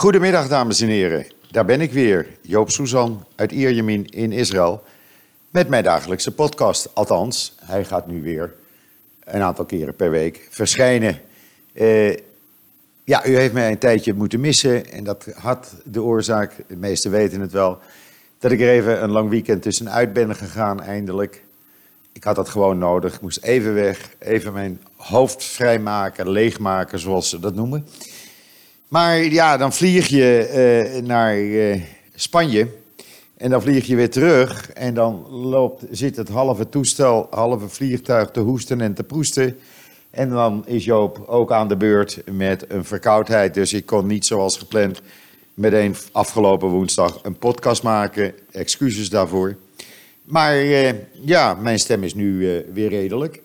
Goedemiddag, dames en heren. Daar ben ik weer, Joop Suzan uit Ierjemien in Israël. Met mijn dagelijkse podcast. Althans, hij gaat nu weer een aantal keren per week verschijnen. Uh, ja, u heeft mij een tijdje moeten missen. En dat had de oorzaak, de meesten weten het wel, dat ik er even een lang weekend tussenuit ben gegaan, eindelijk. Ik had dat gewoon nodig. Ik moest even weg, even mijn hoofd vrijmaken, leegmaken, zoals ze dat noemen. Maar ja, dan vlieg je uh, naar uh, Spanje. En dan vlieg je weer terug. En dan loopt, zit het halve toestel, halve vliegtuig te hoesten en te proesten. En dan is Joop ook aan de beurt met een verkoudheid. Dus ik kon niet zoals gepland meteen afgelopen woensdag een podcast maken. Excuses daarvoor. Maar uh, ja, mijn stem is nu weer redelijk.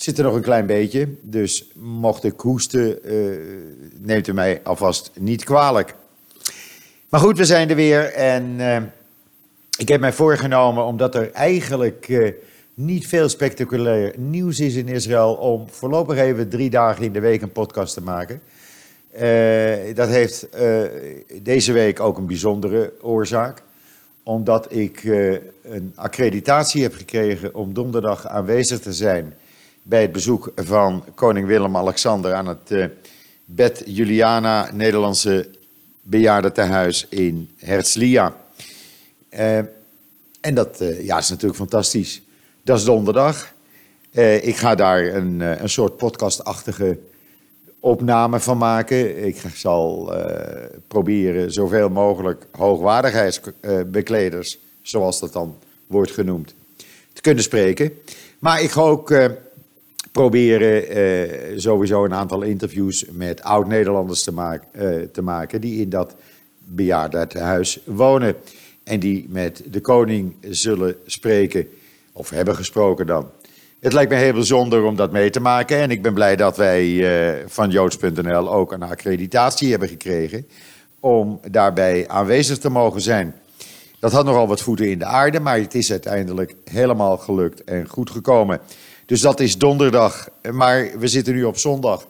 Zit er nog een klein beetje, dus mocht ik hoesten, uh, neemt u mij alvast niet kwalijk. Maar goed, we zijn er weer en uh, ik heb mij voorgenomen, omdat er eigenlijk uh, niet veel spectaculair nieuws is in Israël, om voorlopig even drie dagen in de week een podcast te maken. dat heeft deze week ook een bijzondere oorzaak omdat ik een accreditatie heb gekregen om donderdag aanwezig te zijn bij het bezoek van koning Willem-Alexander aan het uh, Bet Juliana Nederlandse bejaardentehuis in Herzliya. Uh, en dat uh, ja, is natuurlijk fantastisch. Dat is donderdag. ik ga daar een, een soort podcastachtige opname van maken. Ik zal proberen zoveel mogelijk hoogwaardigheidsbekleders, zoals dat dan wordt genoemd, te kunnen spreken. Maar ik ga ook proberen uh, sowieso een aantal interviews met oud-Nederlanders te, uh, te, maken die in dat bejaardenhuis wonen. En die met de koning zullen spreken, of hebben gesproken dan. Het lijkt me heel bijzonder om dat mee te maken. En ik ben blij dat wij uh, van joods.nl ook een accreditatie hebben gekregen. Om daarbij aanwezig te mogen zijn. Dat had nogal wat voeten in de aarde, maar het is uiteindelijk helemaal gelukt en goed gekomen. Dus dat is donderdag. Maar we zitten nu op zondag.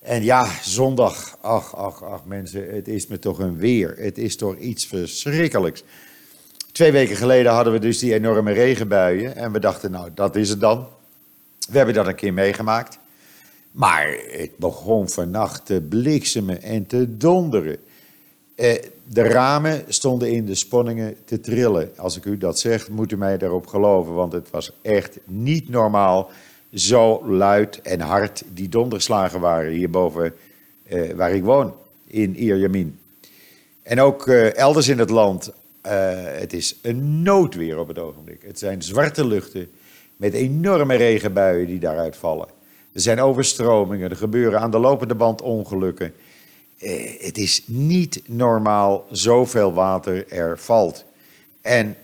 En ja, zondag. Ach, ach, ach, mensen. Het is me toch een weer. Het is toch iets verschrikkelijks. Twee weken geleden hadden we dus die enorme regenbuien. En we dachten, nou, dat is het dan. We hebben dat een keer meegemaakt. Maar het begon vannacht te bliksemen en te donderen. Eh, de ramen stonden in de sponningen te trillen. Als ik u dat zeg, moet u mij daarop geloven, want het was echt niet normaal zo luid en hard die donderslagen waren hierboven eh, waar ik woon, in Ierjamin. En ook eh, elders in het land, uh, het is een noodweer op het ogenblik. Het zijn zwarte luchten met enorme regenbuien die daaruit vallen. Er zijn overstromingen, er gebeuren aan de lopende band ongelukken. Eh, het is niet normaal zoveel water er valt. En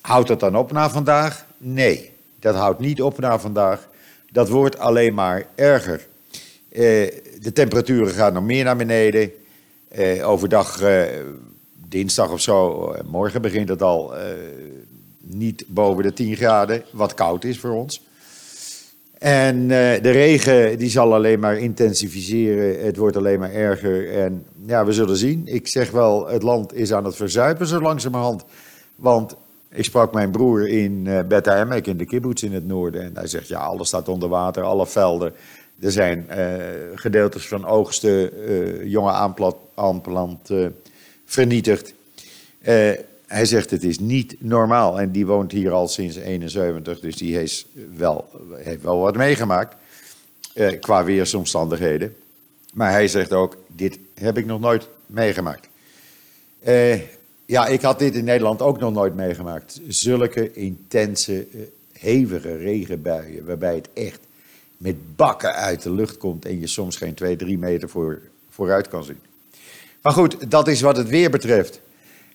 houdt dat dan op na vandaag? Nee, dat houdt niet op na vandaag. Dat wordt alleen maar erger. Eh, de temperaturen gaan nog meer naar beneden. Eh, overdag, dinsdag of zo, morgen begint het al niet boven de 10 graden, wat koud is voor ons. En uh, de regen die zal alleen maar intensificeren. Het wordt alleen maar erger. En ja, we zullen zien. Ik zeg wel, het land is aan het verzuipen zo langzamerhand. Want ik sprak mijn broer in uh, Beth Emek in de kibbutz in het noorden. En hij zegt, ja, alles staat onder water, alle velden. Er zijn uh, gedeeltes van oogsten, jonge aanplant, aanplant vernietigd hij zegt het is niet normaal. En die woont hier al sinds 71, dus die heeft wel, heeft wel wat meegemaakt eh, qua weersomstandigheden. Maar hij zegt ook, dit heb ik nog nooit meegemaakt. Eh, ja, ik had dit in Nederland ook nog nooit meegemaakt. Zulke intense, uh, hevige regenbuien, waarbij het echt met bakken uit de lucht komt en je soms geen 2, 3 meter voor, vooruit kan zien. Maar goed, dat is wat het weer betreft.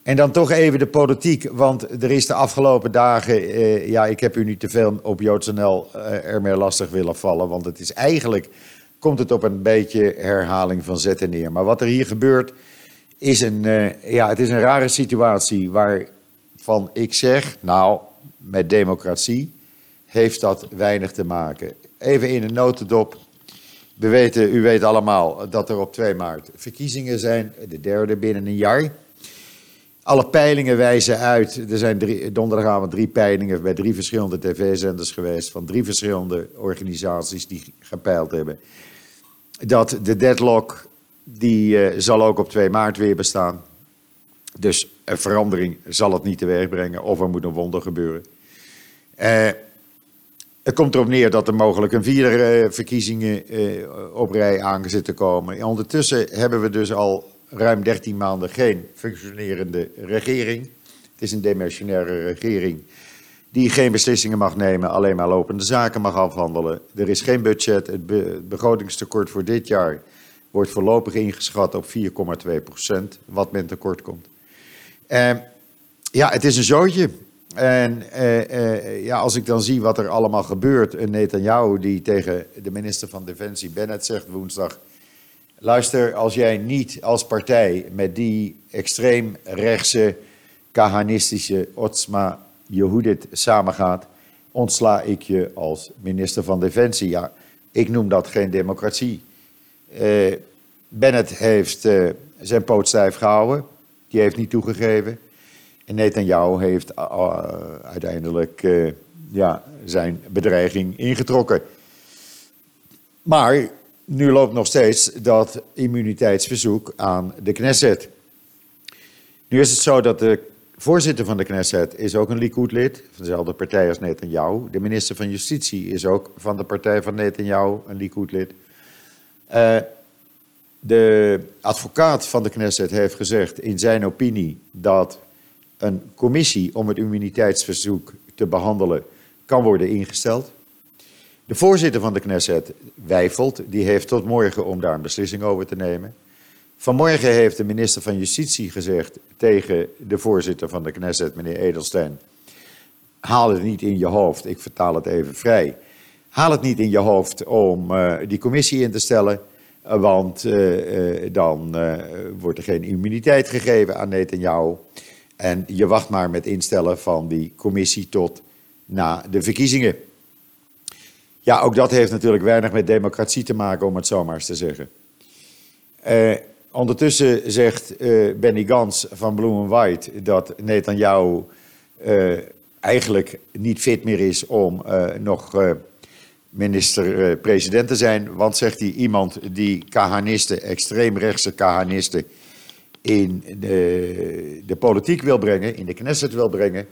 En dan toch even de politiek, want er is de afgelopen dagen, eh, ja, ik heb u niet te veel op JoodsNL eh, ermee lastig willen vallen, want het is eigenlijk, komt het op een beetje herhaling van zetten neer. Maar wat er hier gebeurt, is een, eh, ja, het is een rare situatie waarvan ik zeg, nou, met democratie heeft dat weinig te maken. Even in een notendop. We weten, u weet allemaal dat er op 2 maart verkiezingen zijn, de derde binnen een jaar. Alle peilingen wijzen uit, er zijn drie, donderdagavond drie peilingen bij drie verschillende tv-zenders geweest, van drie verschillende organisaties die gepeild hebben. Dat de deadlock, die uh, zal ook op 2 maart weer bestaan. Dus een verandering zal het niet teweeg brengen of er moet een wonder gebeuren. Uh, het komt erop neer dat er mogelijk een vierde uh, verkiezingen op rij aan zitten komen. Ondertussen hebben we dus al ruim 13 maanden geen functionerende regering. Het is een demissionaire regering die geen beslissingen mag nemen, alleen maar lopende zaken mag afhandelen. Er is geen budget. Het begrotingstekort voor dit jaar wordt voorlopig ingeschat op 4,2 procent, wat men tekort komt. Uh, ja, het is een zootje. En uh, uh, ja, als ik dan zie wat er allemaal gebeurt, een Netanyahu die tegen de minister van Defensie Bennett zegt woensdag Luister, als jij niet als partij met die extreem rechtse, kahanistische Otsma Yehudit samengaat, ontsla ik je als minister van Defensie. Ja, ik noem dat geen democratie. Uh, Bennett heeft uh, zijn poot stijf gehouden, die heeft niet toegegeven. En Netanyahu heeft uh, uiteindelijk ja, zijn bedreiging ingetrokken. Maar nu loopt nog steeds dat immuniteitsverzoek aan de Knesset. Nu is het zo dat de voorzitter van de Knesset is ook een Likud-lid, van dezelfde partij als Netanyahu. De minister van Justitie is ook van de partij van Netanyahu, een Likud-lid. Uh, de advocaat van de Knesset heeft gezegd in zijn opinie dat een commissie om het immuniteitsverzoek te behandelen kan worden ingesteld. De voorzitter van de Knesset wijfelt, die heeft tot morgen om daar een beslissing over te nemen. Vanmorgen heeft de minister van Justitie gezegd tegen de voorzitter van de Knesset, meneer Edelstein, haal het niet in je hoofd, ik vertaal het even vrij, haal het niet in je hoofd om uh, die commissie in te stellen, want uh, uh, dan wordt er geen immuniteit gegeven aan Netanyahu. En je wacht maar met instellen van die commissie tot na de verkiezingen. Ja, ook dat heeft natuurlijk weinig met democratie te maken, om het zo maar eens te zeggen. Uh, ondertussen zegt uh, Benny Gans van Bloem White dat Netanyahu uh, eigenlijk niet fit meer is om nog minister-president te zijn. Want, zegt hij, iemand die Kahanisten, extreemrechtse Kahanisten, in de, de politiek wil brengen, in de Knesset wil brengen,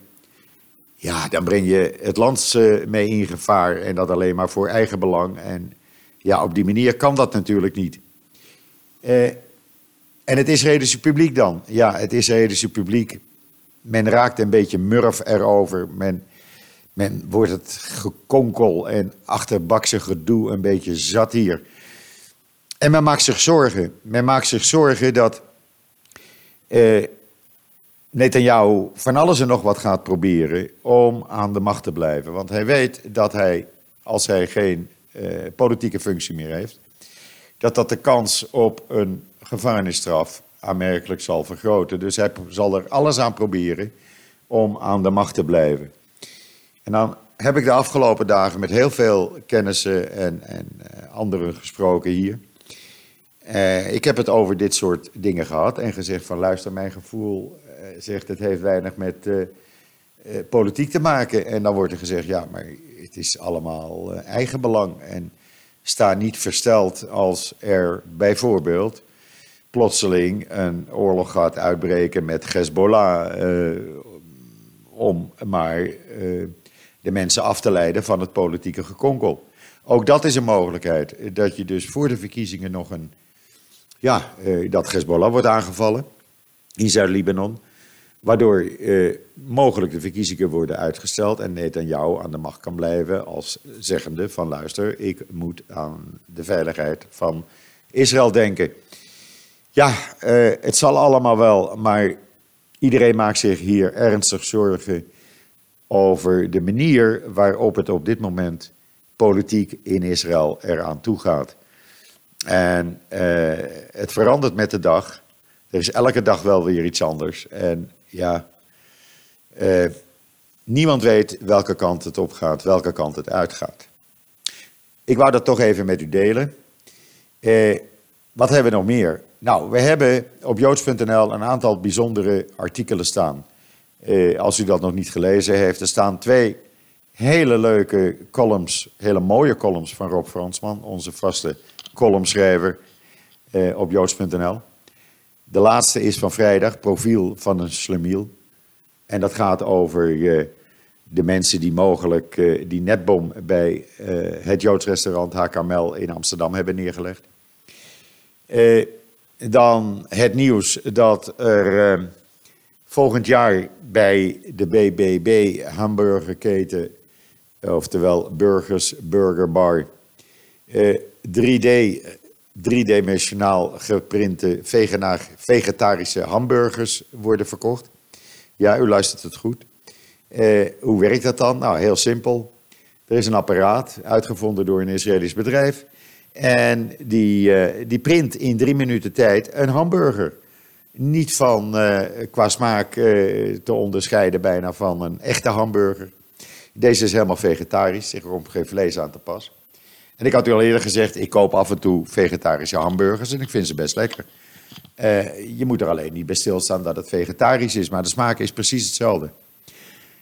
ja, dan breng je het land uh, mee in gevaar en dat alleen maar voor eigen belang. En ja, op die manier kan dat natuurlijk niet. Uh, en het Israëlische publiek dan? Ja, het Israëlische publiek, men raakt een beetje murf erover. Men, men wordt het gekonkel en achterbakse gedoe een beetje zat hier. En men maakt zich zorgen. Men maakt zich zorgen dat uh, Netanyahu van alles en nog wat gaat proberen om aan de macht te blijven. Want hij weet dat hij, als hij geen eh, politieke functie meer heeft, dat dat de kans op een gevangenisstraf aanmerkelijk zal vergroten. Dus hij zal er alles aan proberen om aan de macht te blijven. En dan heb ik de afgelopen dagen met heel veel kennissen en, en uh, anderen gesproken hier. Uh, ik heb het over dit soort dingen gehad en gezegd van luister, mijn gevoel eh, zegt het heeft weinig met uh, politiek te maken. En dan wordt er gezegd, ja, maar het is allemaal eigenbelang. En sta niet versteld als er bijvoorbeeld plotseling een oorlog gaat uitbreken met Hezbollah. om maar de mensen af te leiden van het politieke gekonkel. Ook dat is een mogelijkheid. Dat je dus voor de verkiezingen nog een. Ja, dat Hezbollah wordt aangevallen in Zuid-Libanon. Waardoor eh, mogelijk de verkiezingen worden uitgesteld en Netanyahu aan de macht kan blijven als zeggende van luister, ik moet aan de veiligheid van Israël denken. Ja, eh, het zal allemaal wel, maar iedereen maakt zich hier ernstig zorgen over de manier waarop het op dit moment politiek in Israël eraan toe gaat. En eh, het verandert met de dag. Er is elke dag wel weer iets anders. En ja, uh, niemand weet welke kant het op gaat, welke kant het uitgaat. Ik wou dat toch even met u delen. wat hebben we nog meer? Nou, we hebben op joods.nl een aantal bijzondere artikelen staan. als u dat nog niet gelezen heeft, er staan twee hele leuke columns, hele mooie columns van Rob Fransman, onze vaste columnschrijver op joods.nl. De laatste is van vrijdag, profiel van een slemiel. En dat gaat over uh, de mensen die mogelijk uh, die netbom bij uh, het Joods restaurant HKML in Amsterdam hebben neergelegd. dan het nieuws dat er volgend jaar bij de BBB hamburgerketen, oftewel Burgers Burger Bar, 3D driedimensionaal geprinte vegetarische hamburgers worden verkocht. Ja, u luistert het goed. Eh, hoe werkt dat dan? Nou, heel simpel. Er is een apparaat uitgevonden door een Israëlisch bedrijf. En die, uh, die print in drie minuten tijd een hamburger. Niet van uh, qua smaak te onderscheiden bijna van een echte hamburger. Deze is helemaal vegetarisch, er komt geen vlees aan te pas. En ik had u al eerder gezegd, ik koop af en toe vegetarische hamburgers en ik vind ze best lekker. Uh, je moet er alleen niet bij stilstaan dat het vegetarisch is, maar de smaak is precies hetzelfde.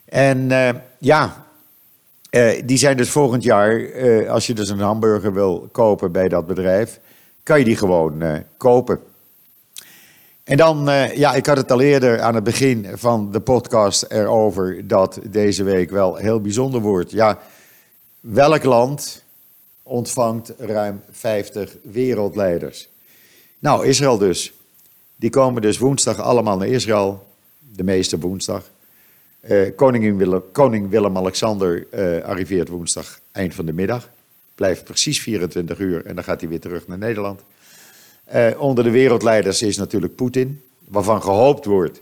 En uh, ja, uh, die zijn dus volgend jaar, als je dus een hamburger wil kopen bij dat bedrijf, kan je die gewoon kopen. En dan, ja, ik had het al eerder aan het begin van de podcast erover dat deze week wel heel bijzonder wordt. Ja, welk land ontvangt ruim 50 wereldleiders. Nou, Israël dus. Die komen dus woensdag allemaal naar Israël, de meeste woensdag. Uh, Willem, koning Willem-Alexander uh, arriveert woensdag eind van de middag. Blijft precies 24 uur en dan gaat hij weer terug naar Nederland. Uh, onder de wereldleiders is natuurlijk Poetin, waarvan gehoopt wordt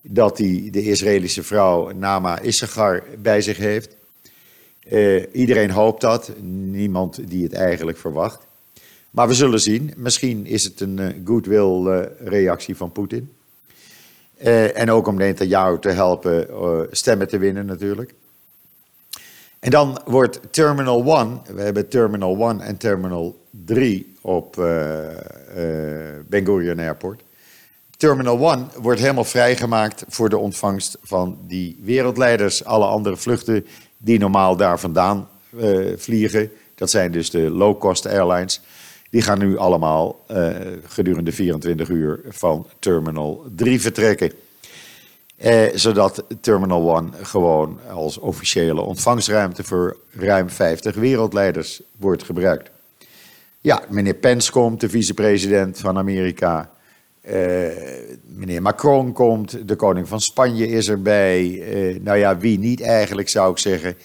dat hij de Israëlische vrouw Nama Issachar bij zich heeft. Uh, iedereen hoopt dat, niemand die het eigenlijk verwacht. Maar we zullen zien. Misschien is het een uh, goodwill uh, reactie van Poetin. en ook om Netanyahu te helpen stemmen te winnen natuurlijk. En dan wordt Terminal 1, we hebben Terminal 1 en Terminal 3 op Ben Gurion Airport. Terminal 1 wordt helemaal vrijgemaakt voor de ontvangst van die wereldleiders. Alle andere vluchten die normaal daar vandaan uh, vliegen. Dat zijn dus de low-cost airlines. Die gaan nu allemaal uh, gedurende 24 uur van Terminal 3 vertrekken. Uh, zodat Terminal 1 gewoon als officiële ontvangstruimte voor ruim 50 wereldleiders wordt gebruikt. Ja, meneer Pence komt, de vicepresident van Amerika. Uh, meneer Macron komt, de koning van Spanje is erbij. Uh, nou ja, wie niet eigenlijk zou ik zeggen.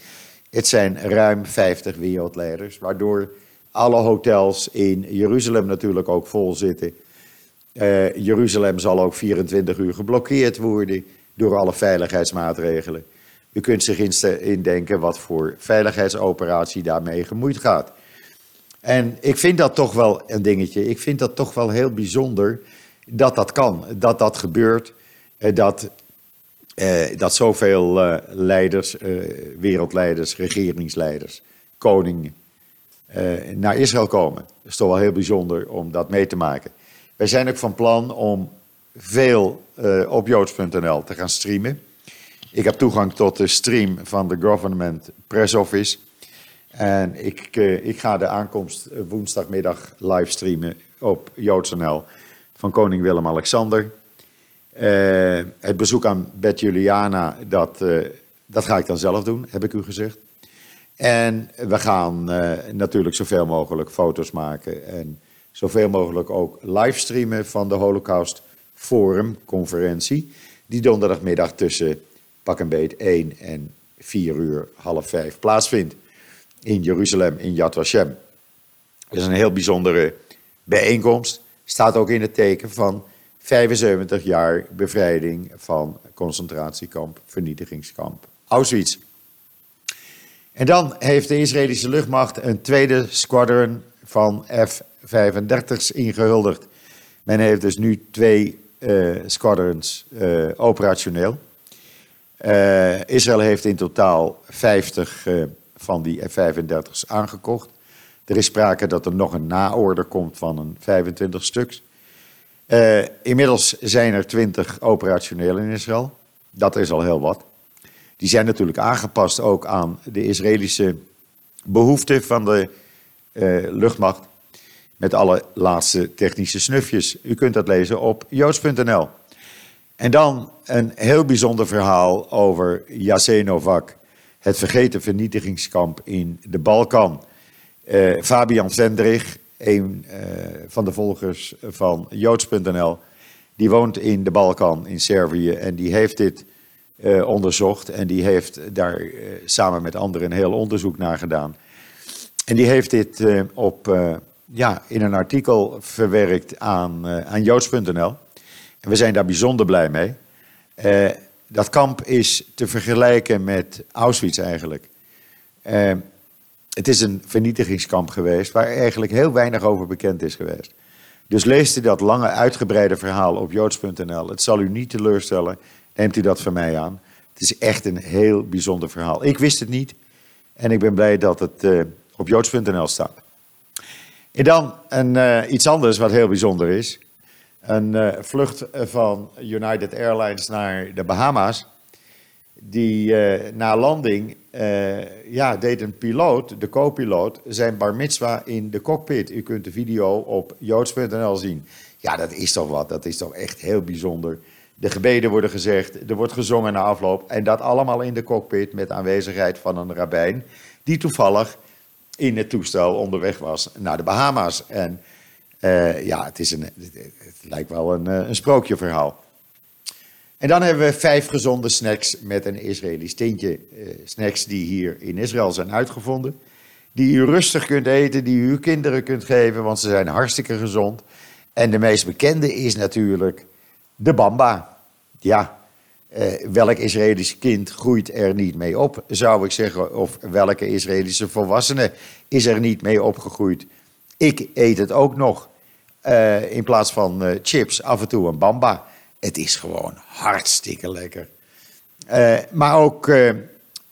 Het zijn ruim 50 wereldleiders, waardoor alle hotels in Jeruzalem natuurlijk ook vol zitten. Uh, Jeruzalem zal ook 24 uur geblokkeerd worden door alle veiligheidsmaatregelen. U kunt zich indenken wat voor veiligheidsoperatie daarmee gemoeid gaat. En ik vind dat toch wel een dingetje. Ik vind dat toch wel heel bijzonder dat dat kan, dat dat gebeurt, eh, dat, eh, dat zoveel eh, leiders, wereldleiders, regeringsleiders, koningen naar Israël komen. Dat is toch wel heel bijzonder om dat mee te maken. Wij zijn ook van plan om veel op joods.nl te gaan streamen. Ik heb toegang tot de stream van de Government Press Office. En ik, ik ga de aankomst woensdagmiddag livestreamen op joods.nl van koning Willem-Alexander. Uh, het bezoek aan Bet Juliana, dat, uh, dat ga ik dan zelf doen, heb ik u gezegd. En we gaan uh, natuurlijk zoveel mogelijk foto's maken en zoveel mogelijk ook livestreamen van de Holocaust Forum conferentie, die donderdagmiddag tussen pak een beet 1 en 4 uur, half 5 plaatsvindt in Jeruzalem, in Yad Vashem. Het is een heel bijzondere bijeenkomst staat ook in het teken van 75 jaar bevrijding van concentratiekamp, vernietigingskamp Auschwitz. En dan heeft de Israëlische luchtmacht een tweede squadron van F-35's ingehuldigd. Men heeft dus nu twee uh, squadrons uh, operationeel. Uh, Israël heeft in totaal 50 van die F-35's aangekocht. Er is sprake dat er nog een naorder komt van een 25 stuks. Uh, inmiddels zijn er 20 operationeel in Israël. Dat is al heel wat. Die zijn natuurlijk aangepast ook aan de Israëlische behoeften van de uh, luchtmacht. Met alle laatste technische snufjes. U kunt dat lezen op joods.nl. En dan een heel bijzonder verhaal over Jasenovac, het vergeten vernietigingskamp in de Balkan. Uh, Fabian Vendrich, een uh, van de volgers van joods.nl, die woont in de Balkan, in Servië, en die heeft dit uh, onderzocht en die heeft daar samen met anderen een heel onderzoek naar gedaan. En die heeft dit op, ja, in een artikel verwerkt aan, aan joods.nl. En we zijn daar bijzonder blij mee. Dat kamp is te vergelijken met Auschwitz eigenlijk. Het is een vernietigingskamp geweest waar eigenlijk heel weinig over bekend is geweest. Dus leest u dat lange uitgebreide verhaal op joods.nl. Het zal u niet teleurstellen. Neemt u dat van mij aan. Het is echt een heel bijzonder verhaal. Ik wist het niet en ik ben blij dat het uh, op joods.nl staat. En dan een, uh, iets anders wat heel bijzonder is. Een uh, vlucht van United Airlines naar de Bahama's. Die na landing uh, ja, deed een piloot, de co-piloot, zijn bar mitzwa in de cockpit. U kunt de video op joods.nl zien. Ja, dat is toch wat. Dat is toch echt heel bijzonder. De gebeden worden gezegd, er wordt gezongen na afloop. En dat allemaal in de cockpit met aanwezigheid van een rabbijn. Die toevallig in het toestel onderweg was naar de Bahama's. En uh, ja, het, is een, het lijkt wel een, een sprookjeverhaal. En dan hebben we vijf gezonde snacks met een Israëlisch tintje. Uh, snacks die hier in Israël zijn uitgevonden. Die u rustig kunt eten, die u uw kinderen kunt geven, want ze zijn hartstikke gezond. En de meest bekende is natuurlijk de bamba. Ja, uh, welk Israëlisch kind groeit er niet mee op, zou ik zeggen. Of welke Israëlische volwassene is er niet mee opgegroeid. Ik eet het ook nog. Uh, in plaats van chips, af en toe een bamba. Het is gewoon hartstikke lekker. Uh, maar ook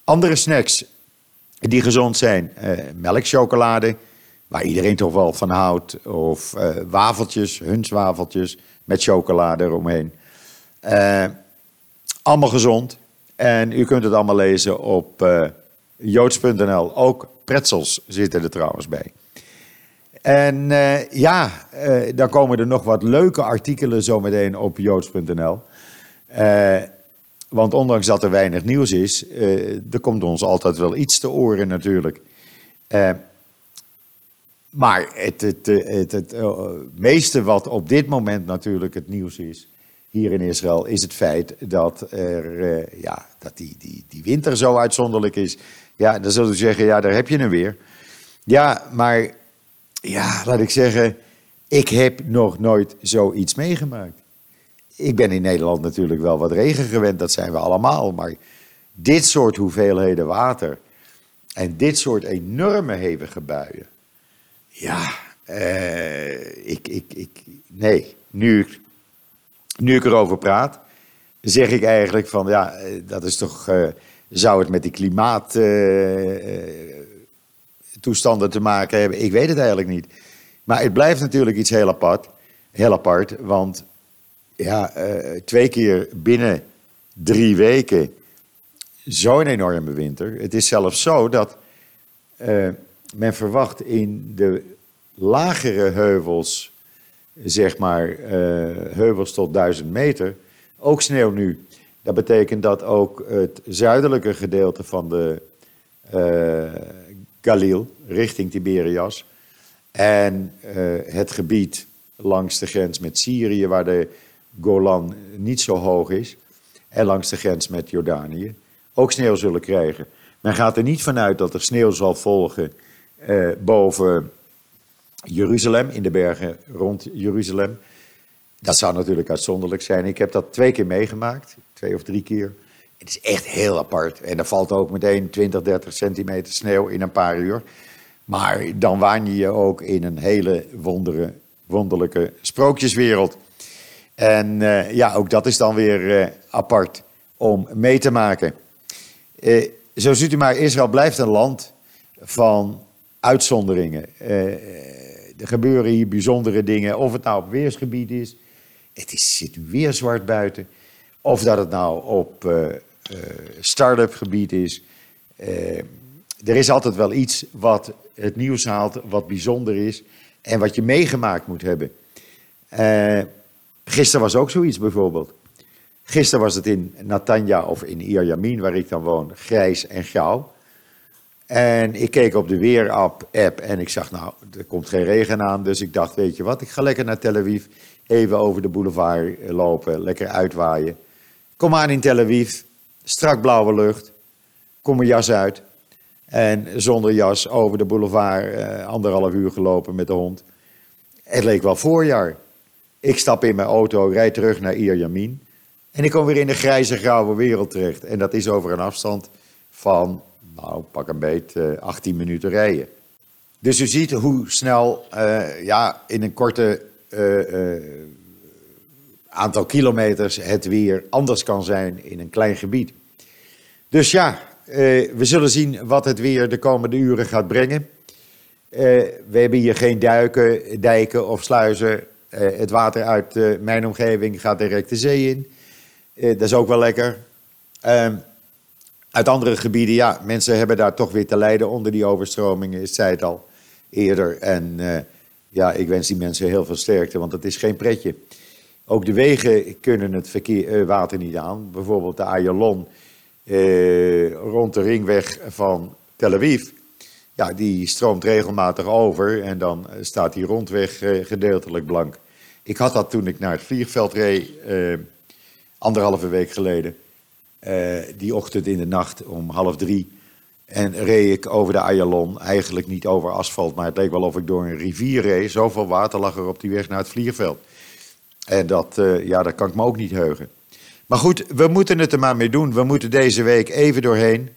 andere snacks die gezond zijn. melkchocolade, waar iedereen toch wel van houdt. Of wafeltjes, hunswafeltjes met chocolade eromheen. allemaal gezond. En u kunt het allemaal lezen op joods.nl. Ook pretzels zitten er trouwens bij. En uh, ja, uh, dan komen er nog wat leuke artikelen zometeen op joods.nl. Uh, want ondanks dat er weinig nieuws is, er komt ons altijd wel iets te oren natuurlijk. maar het, het, het, het meeste wat op dit moment natuurlijk het nieuws is, hier in Israël, is het feit dat, er, ja, dat die, die, die winter zo uitzonderlijk is. Ja, dan zullen we zeggen, ja, daar heb je hem weer. Ja, maar ja, laat ik zeggen, ik heb nog nooit zoiets meegemaakt. Ik ben in Nederland natuurlijk wel wat regen gewend, dat zijn we allemaal. Maar dit soort hoeveelheden water en dit soort enorme hevige buien. Ja, eh, ik, ik, ik, nee, nu, nu ik erover praat, zeg ik eigenlijk van ja, eh, dat is toch, uh, zou het met die klimaat. Uh, toestanden te maken hebben. Ik weet het eigenlijk niet. Maar het blijft natuurlijk iets heel apart. Heel apart, want ja, uh, twee keer binnen drie weken zo'n enorme winter. Het is zelfs zo dat uh, men verwacht in de lagere heuvels, zeg maar uh, heuvels tot duizend meter, ook sneeuw nu. Dat betekent dat ook het zuidelijke gedeelte van de Galil richting Tiberias. En uh, het gebied langs de grens met Syrië, waar de Golan niet zo hoog is. En langs de grens met Jordanië ook sneeuw zullen krijgen. Men gaat er niet vanuit dat er sneeuw zal volgen uh, boven Jeruzalem, in de bergen rond Jeruzalem. Dat zou natuurlijk uitzonderlijk zijn. Ik heb dat twee keer meegemaakt, twee of drie keer. Het is echt heel apart. En er valt ook meteen 20, 30 centimeter sneeuw in een paar uur. Maar dan waan je je ook in een hele wondere, wonderlijke sprookjeswereld. En uh, ja, ook dat is dan weer uh, apart om mee te maken. Uh, zo ziet u maar, Israël blijft een land van uitzonderingen. er gebeuren hier bijzondere dingen, of het nou op weersgebied is. Het is, zit weer zwart buiten. Of dat het nou op start-up gebied is. er is altijd wel iets wat het nieuws haalt, wat bijzonder is. En wat je meegemaakt moet hebben. gisteren was ook zoiets bijvoorbeeld. Gisteren was het in Natanja of in Ierjamin, waar ik dan woon, grijs en grauw. En ik keek op de weerapp app en ik zag, nou, er komt geen regen aan. Dus ik dacht, weet je wat, ik ga lekker naar Tel Aviv. Even over de boulevard lopen, lekker uitwaaien. Kom aan in Tel Aviv, strak blauwe lucht. Kom mijn jas uit. En zonder jas over de boulevard eh, anderhalf uur gelopen met de hond. Het leek wel voorjaar. Ik stap in mijn auto, rijd terug naar Ierjamin. En ik kom weer in de grijze, grauwe wereld terecht. En dat is over een afstand van, nou, pak een beet, 18 eh, minuten rijden. Dus u ziet hoe snel, uh, ja, in een korte aantal kilometers het weer anders kan zijn in een klein gebied. Dus ja, we zullen zien wat het weer de komende uren gaat brengen. we hebben hier geen duiken, dijken of sluizen. het water uit mijn omgeving gaat direct de zee in. Eh, dat is ook wel lekker. Ehm, uit andere gebieden, ja, mensen hebben daar toch weer te lijden onder die overstromingen. Ik zei het al eerder. En eh, ja, ik wens die mensen heel veel sterkte, want het is geen pretje. Ook de wegen kunnen het verkeer, uh, water niet aan. Bijvoorbeeld de Ayalon rond de ringweg van Tel Aviv. Ja, die stroomt regelmatig over en dan staat die rondweg gedeeltelijk blank. Ik had dat toen ik naar het vliegveld reed anderhalve week geleden. Die ochtend in de nacht om half drie. En reed ik over de Ayalon. Eigenlijk niet over asfalt, maar het leek wel of ik door een rivier reed. Zoveel water lag er op die weg naar het vliegveld. En dat, uh, ja, dat kan ik me ook niet heugen. Maar goed, we moeten het er maar mee doen. We moeten deze week even doorheen.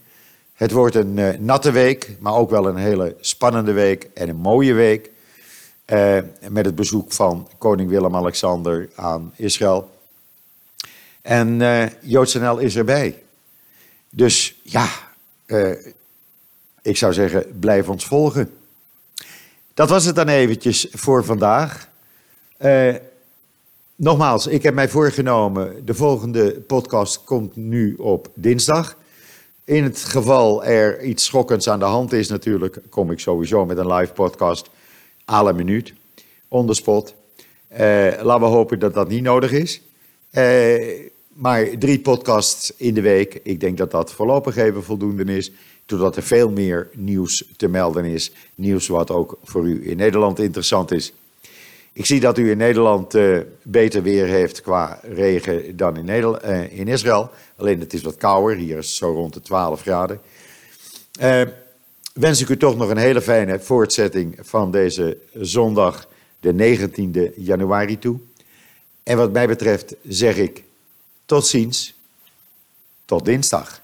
Het wordt een uh, natte week, maar ook wel een hele spannende week en een mooie week. met het bezoek van koning Willem-Alexander aan Israël. En uh, JoodsNL is erbij. Dus ja, ik zou zeggen, blijf ons volgen. Dat was het dan eventjes voor vandaag. Nogmaals, ik heb mij voorgenomen, de volgende podcast komt nu op dinsdag. In het geval er iets schokkends aan de hand is natuurlijk, kom ik sowieso met een live podcast à la minuut, on the spot. laten we hopen dat dat niet nodig is. Uh, maar drie podcasts in de week, ik denk dat dat voorlopig even voldoende is. Totdat er veel meer nieuws te melden is. Nieuws wat ook voor u in Nederland interessant is. Ik zie dat u in Nederland uh, beter weer heeft qua regen dan in, uh, in Israël. Alleen het is wat kouder, hier is het zo rond de 12 graden. Uh, wens ik u toch nog een hele fijne voortzetting van deze zondag, de 19e januari toe. En wat mij betreft zeg ik tot ziens. Tot dinsdag.